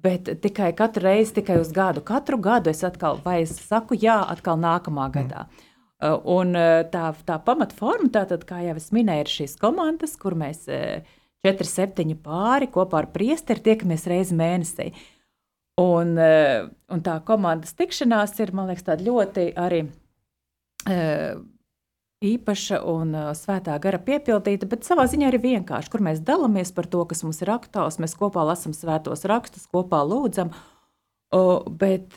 C: bet tikai katru reizi, tikai uz gadu. Katru gadu es atkal, vai es saku jā, atkal nākamā mm. gadā. Mm. Un tā, tā pamatforma, tātad, kā jau es minēju, ir šīs komandas, kur mēs četri, septiņi pāri kopā ar priesteri tiekamies reizi mēnesī. Un, un tā komandas tikšanās ir, man liekas, tāda ļoti arī īpaša un svētā gara piepildīta, bet savā ziņā arī vienkārši, kur mēs dalāmies par to, kas mums ir aktuāls. Mēs kopā lasām svētos rakstus, kopā lūdzam. O, bet,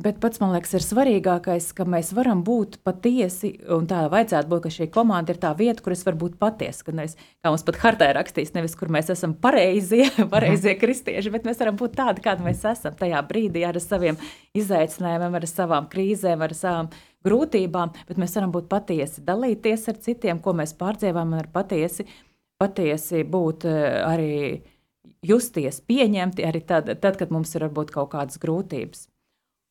C: bet pats man liekas, ir svarīgākais, ka mēs varam būt patiesi, un tā vajadzētu būt, ka šī komanda ir tā vieta, kur es varu būt patiesa. Ka nevis, kā mums pat hartā ir rakstīts, nevis kur mēs esam pareizie, pareizie kristieši, bet mēs varam būt tādi, kādi mēs esam tajā brīdī ar saviem izaicinājumiem, ar savām krīzēm, ar savām grūtībām, bet mēs varam būt patiesi, dalīties ar citiem, ko mēs pārdzīvām, un ar patiesi, patiesi būt arī justies pieņemti arī tad, tad kad mums ir varbūt kaut kādas grūtības.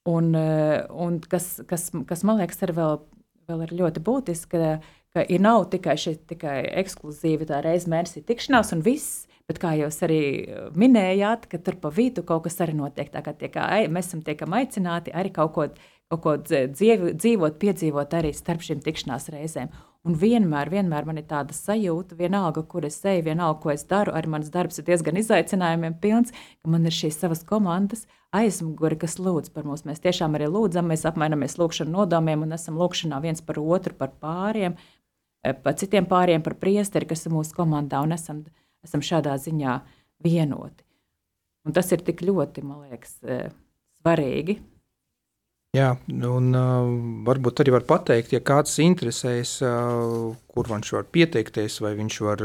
C: Un, eh, un kas, kas, kas man liekas, ir vēl, vēl ir ļoti būtiski, ka, ka ir nav tikai šī tikai ekskluzīva tā reizes mēnesī tikšanās un viss, bet kā jūs arī minējāt, ka tur pa vidu kaut kas arī notiek. Tā kā tiek, mēs esam tiekam aicināti arī kaut ko, kaut ko dzīvot, piedzīvot arī starp šīm tikšanās reizēm. Un vienmēr, vienmēr man ir tāda sajūta, vienalga, kur es eju, vienalga, ko es daru, arī mans darbs ir diezgan izaicinājumiem pilns, ka man ir šīs savas komandas aizmuguri, kas lūdz par mums. Mēs tiešām arī lūdzam, mēs apmainamies lūkšanu nodomiem un esam lūkšanā viens par otru, par pāriem, eh, par citiem pāriem, par priesteri, kas ir mūsu komandā un esam, esam šādā ziņā vienoti. Un tas ir tik ļoti, man liekas, eh, svarīgi.
A: Jā, un uh, varbūt arī var pateikt, ja kāds interesēs, uh, kur viņš var pieteikties, vai viņš var,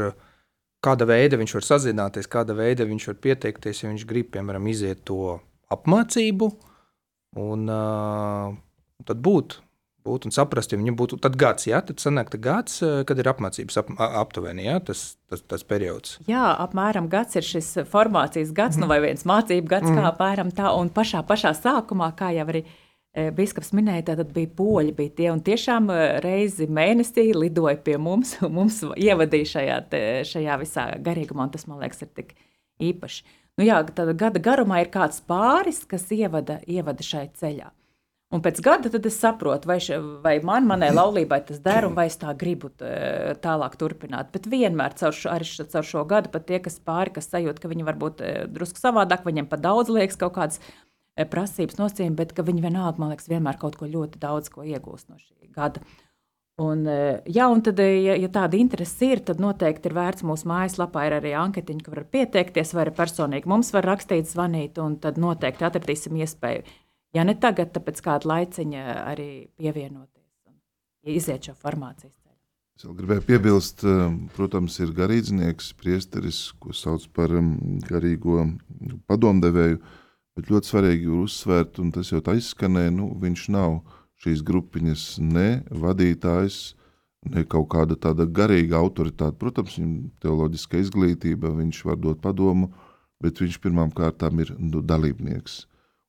A: kāda veida viņš var sazināties, kāda veida viņš var pieteikties, ja viņš grib, piemēram, iziet to apmācību, un uh, tad būt, būt un saprast, ja viņam būtu tad gads, jā, tad sanāk tā gads, kad ir apmācības ap, aptuveni, jā, tas, tas, tas periods.
C: Jā, apmēram gads ir šis formācijas gads, mm. nu vai viens mācību gads, mm. kā apmēram tā, un pašā, pašā sākumā, kā jau arī E, Bīskaps minēja, tad bija poļi, bija tie, un tiešām e, reizi mēnesī lidoja pie mums, un mums ievadīja šajā, te, šajā visā garīgumā, un tas, man liekas, ir tik īpaši. Nu jā, tad gada garumā ir kāds pāris, kas ievada, ievada šai ceļā. Un pēc gada tad es saprotu, vai, še, vai man, manai laulībai tas der, un vai es tā gribu tālāk turpināt. Bet vienmēr caur šo, arī caur šo gadu pat tie, kas pāri, kas sajūt, ka viņi varbūt e, drusku savādāk, viņiem pat daudz liekas kaut kādas E, prasības nosacījumi, bet viņi vienalga, man liekas, vienmēr kaut ko ļoti daudz ko iegūst no šī gada. Un, e, jā, un tad, e, ja, ja tāda interese ir, tad noteikti ir vērts mūsu mājaslapā ir arī anketiņa, kur var pieteikties, vai arī personīgi mums var rakstīt, zvanīt, un tad noteikti atradīsim iespēju. Ja ne tagad, tad pēc kāda laiciņa arī pievienoties un iziet šo formācijas.
D: Es vēl gribēju piebilst, protams, ir garīdznieks, priesteris, ko sauc par garīgo padomdevēju Bet ļoti svarīgi ir uzsvērt, un tas jau tā izskanēja, nu, viņš nav šīs grupiņas ne vadītājs, ne kaut kāda tāda garīga autoritāte. Protams, viņam teoloģiska izglītība, viņš var dot padomu, bet viņš pirmām kārtām ir nu, dalībnieks.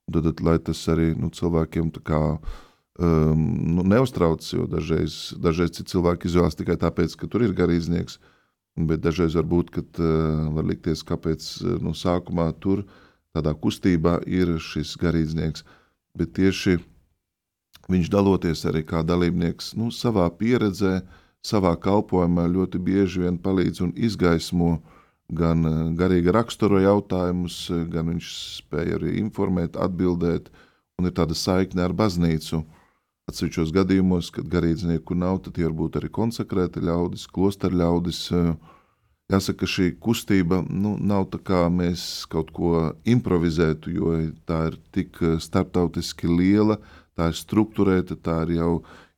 D: Un tad, lai tas arī nu, cilvēkiem kā, um, nu, neuztrauc, jo dažreiz, dažreiz cilvēki izvēlas tikai tāpēc, ka tur ir garīdznieks, bet dažreiz var būt, ka uh, var likties, kāpēc nu, sākumā tur ir tādā kustībā ir šis garīdznieks, bet tieši viņš daloties arī kā dalībnieks nu, savā pieredzē, savā kalpošanā ļoti bieži vien palīdz un izgaismo gan eh, garīga rakstura jautājumus, gan viņš spēja arī informēt, atbildēt, un ir tāda saikne ar baznīcu. Atsevišķos gadījumos, kad garīdznieku nav, tad ir būt arī konsekrēti ļaudis, klosteru ļaudis, uh, Jāsaka, šī kustība nu, nav tā kā mēs kaut ko improvizētu, jo tā ir tik eh, starptautiski liela, tā ir struktūrēta, tā ir jau,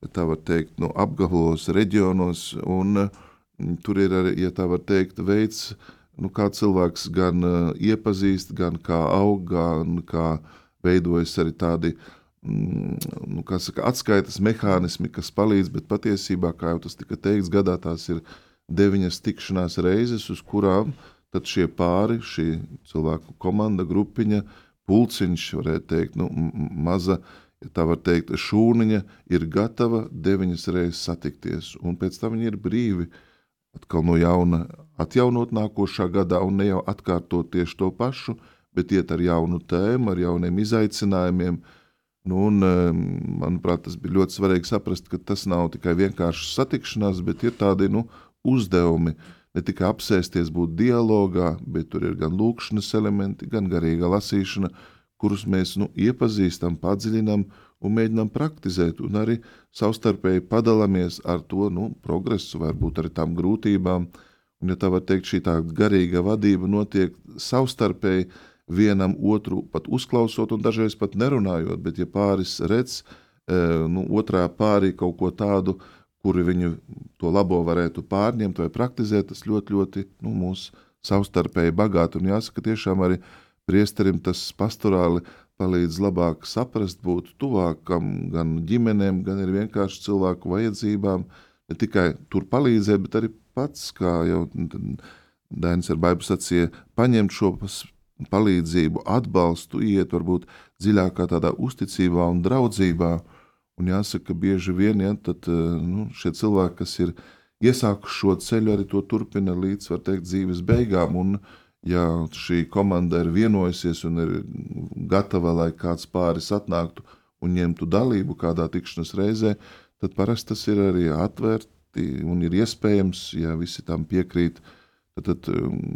D: ja tā var teikt, no apgabalos, reģionos, un mm, tur ir arī, ja teikt, veids, nu, kā cilvēks gan uh, iepazīst, gan kā aug, gan kā veidojas arī tādi, mm, nu, saka, atskaitas mehānismi, kas palīdz, bet patiesībā, kā jau tas tika teikts, gadā tās ir deviņas tikšanās reizes, uz kurām tad šie pāri, šī cilvēku komanda, grupiņa, pulciņš, varētu teikt, nu, maza ja tā var teikt, šūniņa ir gatava deviņas reizes satikties, un pēc tam viņi ir brīvi atkal no jauna atjaunot nākošā gadā un ne jau atkārtot tieši to pašu, bet iet ar jaunu tēmu, ar jauniem izaicinājumiem. Nu, un, manuprāt, tas bija ļoti svarīgi saprast, ka tas nav tikai vienkārši satikšanās, bet ir tādi nu, uzdevumi, ne tikai apsēsties, būt dialogā, bet tur ir gan lūkšanas elementi, gan garīga lasīšana, kurus mēs nu, iepazīstam, padziļinām un mēģinām praktizēt, un arī savstarpēji padalāmies ar to nu, progresu, varbūt arī tām grūtībām. Un, ja tā var teikt, šī tā garīga vadība notiek savstarpēji vienam otru pat uzklausot un dažreiz pat nerunājot, bet ja pāris redz e, nu, otrā pārī kaut ko tādu, kuri viņu to labo varētu pārņemt vai praktizēt, tas ļoti, ļoti nu, mūs savstarpēji bagāti un jāsaka tiešām arī priesterim tas pastorāli palīdz labāk saprast, būt tuvākam gan ģimenēm, gan arī vienkārši cilvēku vajadzībām. Ne tikai tur palīdzēt, bet arī pats, kā jau Dainis ar Baibu sacīja, paņemt šo palīdzību, atbalstu, iet varbūt dziļākā tādā uzticībā un draudzībā. Un jāsaka, ka bieži vien ja, tad, nu, šie cilvēki, kas ir iesākuši šo ceļu, arī to turpina līdz, teikt, dzīves beigām. Un, ja šī komanda ir vienojusies un ir gatava, lai kāds pāris atnāktu un ņemtu dalību kādā tikšanās reizē, tad parasti tas ir arī atvērti un ir iespējams, ja visi tam piekrīt. Tad, tad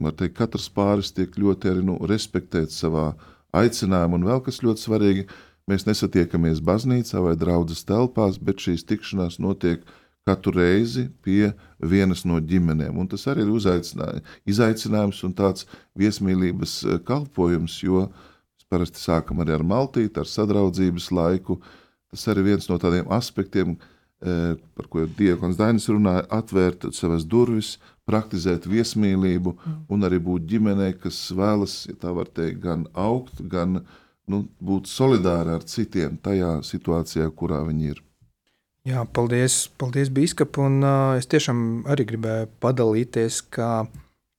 D: var teikt, katrs pāris tiek ļoti arī nu, respektēts savā aicinājumā, un vēl kas ļoti svarīgi, mēs nesatiekamies baznīcā vai draudzes telpās, bet šīs tikšanās notiek katru reizi pie vienas no ģimenēm. Un tas arī ir izaicinājums un tāds viesmīlības eh, kalpojums, jo mēs parasti sākam arī ar maltīti, ar sadraudzības laiku. Tas arī viens no tādiem aspektiem, eh, par ko Dievs Dainis runāja, atvērt savas durvis, praktizēt viesmīlību un arī būt ģimenē, kas vēlas, ja tā var teikt, gan augt, gan nu, būt solidāri ar citiem tajā situācijā, kurā viņi ir.
A: Jā, paldies, paldies Bīskap. Un, uh, es tiešām arī gribēju padalīties, kā,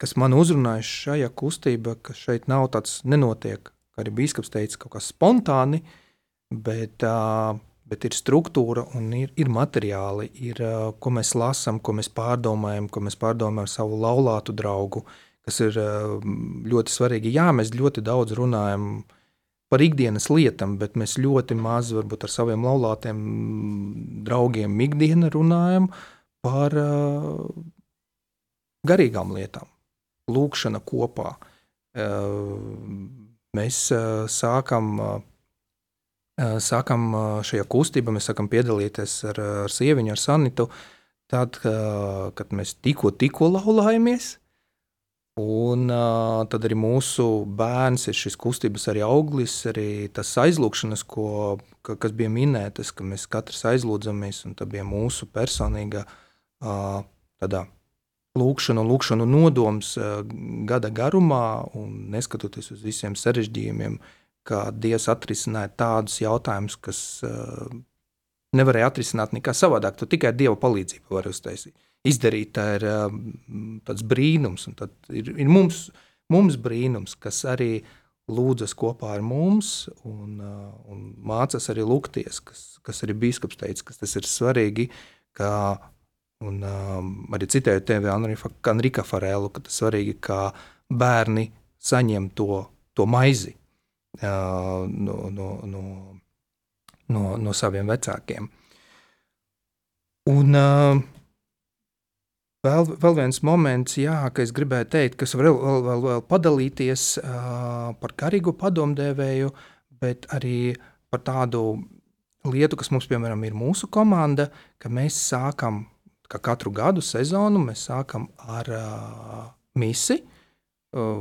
A: kas man uzrunāja šajā kustībā, ka šeit nav tāds nenotiek, kā arī Bīskaps teica, kaut kas spontāni, bet, uh, bet ir struktūra un ir, ir materiāli, ir, uh, ko mēs lasām, ko mēs pārdomājam, ko mēs pārdomājam ar savu laulātu draugu, kas ir uh, ļoti svarīgi. Jā, mēs ļoti daudz runājam par par ikdienas lietām, bet mēs ļoti maz varbūt ar saviem laulātiem draugiem ikdienā runājam par uh, garīgām lietām, lūkšana kopā. Uh, mēs uh, sākam, sākam šajā kustībā, mēs sākam piedalīties ar, ar sieviņu, ar Sanitu, tad, kad mēs tikko, tikko laulājamies. Un uh, tad arī mūsu bērns ir šis kustības arī auglis, arī tas aizlūgšanas, ko, ka, kas bija minētas, ka mēs katrs aizlūdzamies, un tā bija mūsu personīga uh, tādā lūkšanu, lūkšanu nodoms uh, gada garumā, un neskatoties uz visiem sarežģījumiem, kā Dievs atrisināja tādus jautājumus, kas uh, nevarēja atrisināt nekā savādāk, tu tikai Dieva palīdzību vari uztaisīt izdarīt. Tā ir um, tāds brīnums, ir, ir mums, mums brīnums, kas arī lūdzas kopā ar mums un, uh, un mācās arī lūgties, kas, kas arī biskups teica, ka tas ir svarīgi. Kā, un um, arī citēju tevi, Enrika Farēlu, ka tas svarīgi, kā bērni saņem to, to maizi uh, no, no, no, no, no saviem vecākiem. Un, uh, Vēl, vēl viens moments, jā, ka es gribēju teikt, kas var vēl, vēl, vēl, vēl padalīties uh, par garīgu padomdevēju, bet arī par tādu lietu, kas mums, piemēram, ir mūsu komanda, ka mēs sākam, kā katru gadu sezonu, mēs sākam ar uh, misi. Uh,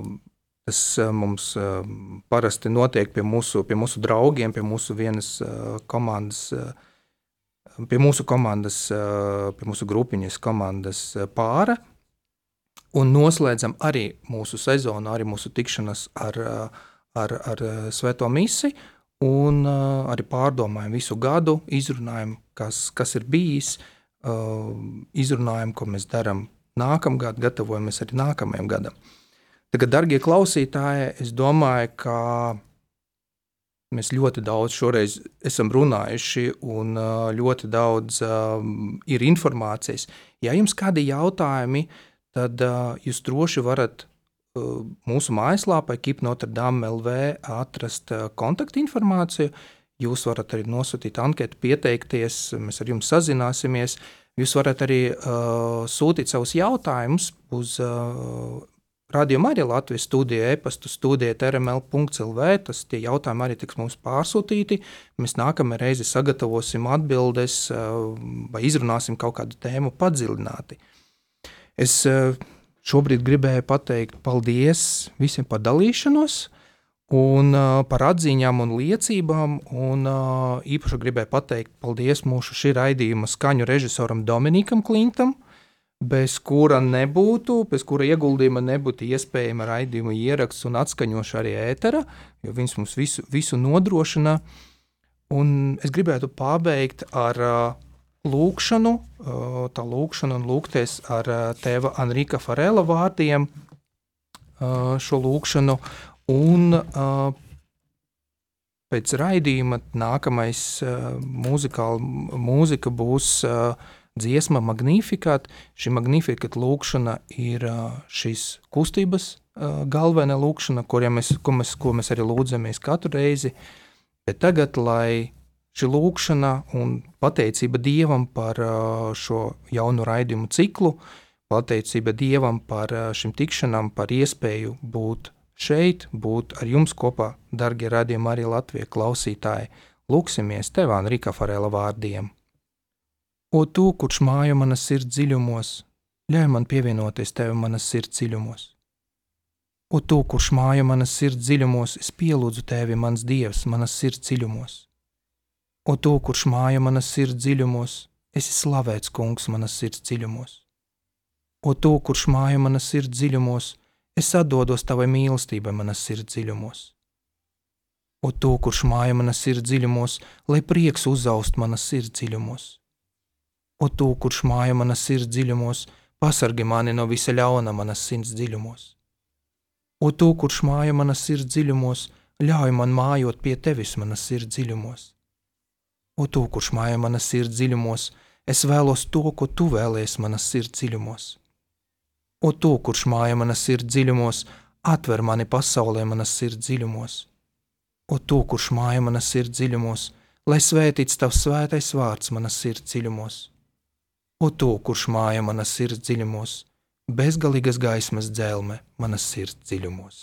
A: tas mums uh, parasti notiek pie mūsu, pie mūsu draugiem, pie mūsu vienas uh, komandas uh, pie mūsu komandas, pie mūsu grupiņas komandas pāra. Un noslēdzam arī mūsu sezonu, arī mūsu tikšanos ar, ar, ar Svēto misiju. Un arī pārdomājam visu gadu, izrunājam, kas, kas ir bijis, izrunājam, ko mēs darām nākamgad, gatavojamies arī nākamajam gadam. Tagad, darbie klausītāji, es domāju, ka Mēs ļoti daudz šoreiz esam runājuši, un ļoti daudz ir informācijas. Ja jums kādi jautājumi, tad jūs droši varat mūsu mājaslapā, Kipnotrdam LV, atrast kontaktinformāciju. Jūs varat arī nosūtīt anketu, pieteikties, mēs ar jums sazināsimies. Jūs varat arī uh, sūtīt savus jautājumus uz uh, Radio Marija Latvijas studiju e-pastu studiju RML.CLV. Tas tie jautājumi arī tiks mums pārsūtīti. Mēs nākamajā reizē sagatavosim atbildes uh, vai izrunāsim kaut kādu tēmu padziļināti. Es uh, šobrīd gribēju pateikt paldies visiem par dalīšanos. Un uh, par atziņām un liecībām. Un, uh, īpaši gribēju pateikt paldies mūsu šī raidījuma skaņu režisoram Dominikam Klintam, bez kura nebūtu, bez kura ieguldījuma nebūtu iespējama raidījuma ieraksts un atskaņošana arī ētera, jo viņš mums visu, visu nodrošina. Un es gribētu pabeigt ar uh, lūkšanu, uh, tā lūkšanu un lūgties ar uh, tēva Enrika Farela vārdiem uh, šo lūkšanu. Un uh, pēc raidījuma nākamais uh, mūzika būs uh, dziesma Magnificat. Šī Magnificat lūkšana ir šīs kustības galvenā lūkšana, mēs, ko, mēs, ko mēs arī lūdzamies katru reizi. Bet tagad, lai šī lūkšana un pateicība Dievam par šo jaunu raidījumu ciklu, pateicība Dievam par šīm tikšanām, par iespēju būt šeit būt ar jums kopā, darbie radījumi, arī Latvijas klausītāji. Lūksimies tev, Rīka Farela vārdiem. O tu, kurš mājo manas sirds dziļumos, ļauj man pievienoties tev manas sirds dziļumos. O tu, kurš mājo manas sirds dziļumos, es pielūdzu tevi, mans dievs, manas sirds dziļumos. O tu, kurš mājo manas sirds dziļumos, esi slavēts kungs manas sirds dziļumos. O tu, kurš mājo manas sirds dziļumos, Es atdodos tavai mīlestībai manas sirds dziļumos. O tu, kurš māja manas sirds dziļumos, lai prieks uzaust manas sirds dziļumos. O tu, kurš māja manas sirds dziļumos, pasargi mani no visa ļauna manas sirds dziļumos. O tu, kurš māja manas sirds dziļumos, ļauj man mājot pie tevis manas sirds dziļumos. O tu, kurš māja manas sirds dziļumos, es vēlos to, ko tu vēlies manas sirds dziļumos O tu, kurš māja manas sirds dziļumos, atver mani pasaulē manas sirds dziļumos. O tu, kurš māja manas sirds dziļumos, lai svētīts tavs svētais vārds manas sirds dziļumos. O tu, kurš māja manas sirds dziļumos, bezgalīgas gaismas dzelme manas sirds dziļumos.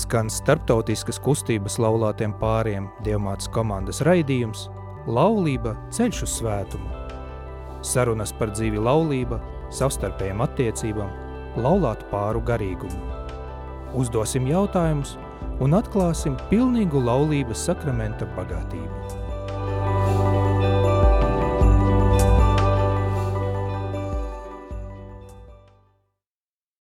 A: Skan starptautiskas kustības laulātiem pāriem Dievmātes komandas raidījums – Laulība ceļš uz svētumu. Sarunas par dzīvi laulība, savstarpējām attiecībām, laulātu pāru garīgumu. Uzdosim jautājumus un atklāsim pilnīgu laulības sakramenta bagātību.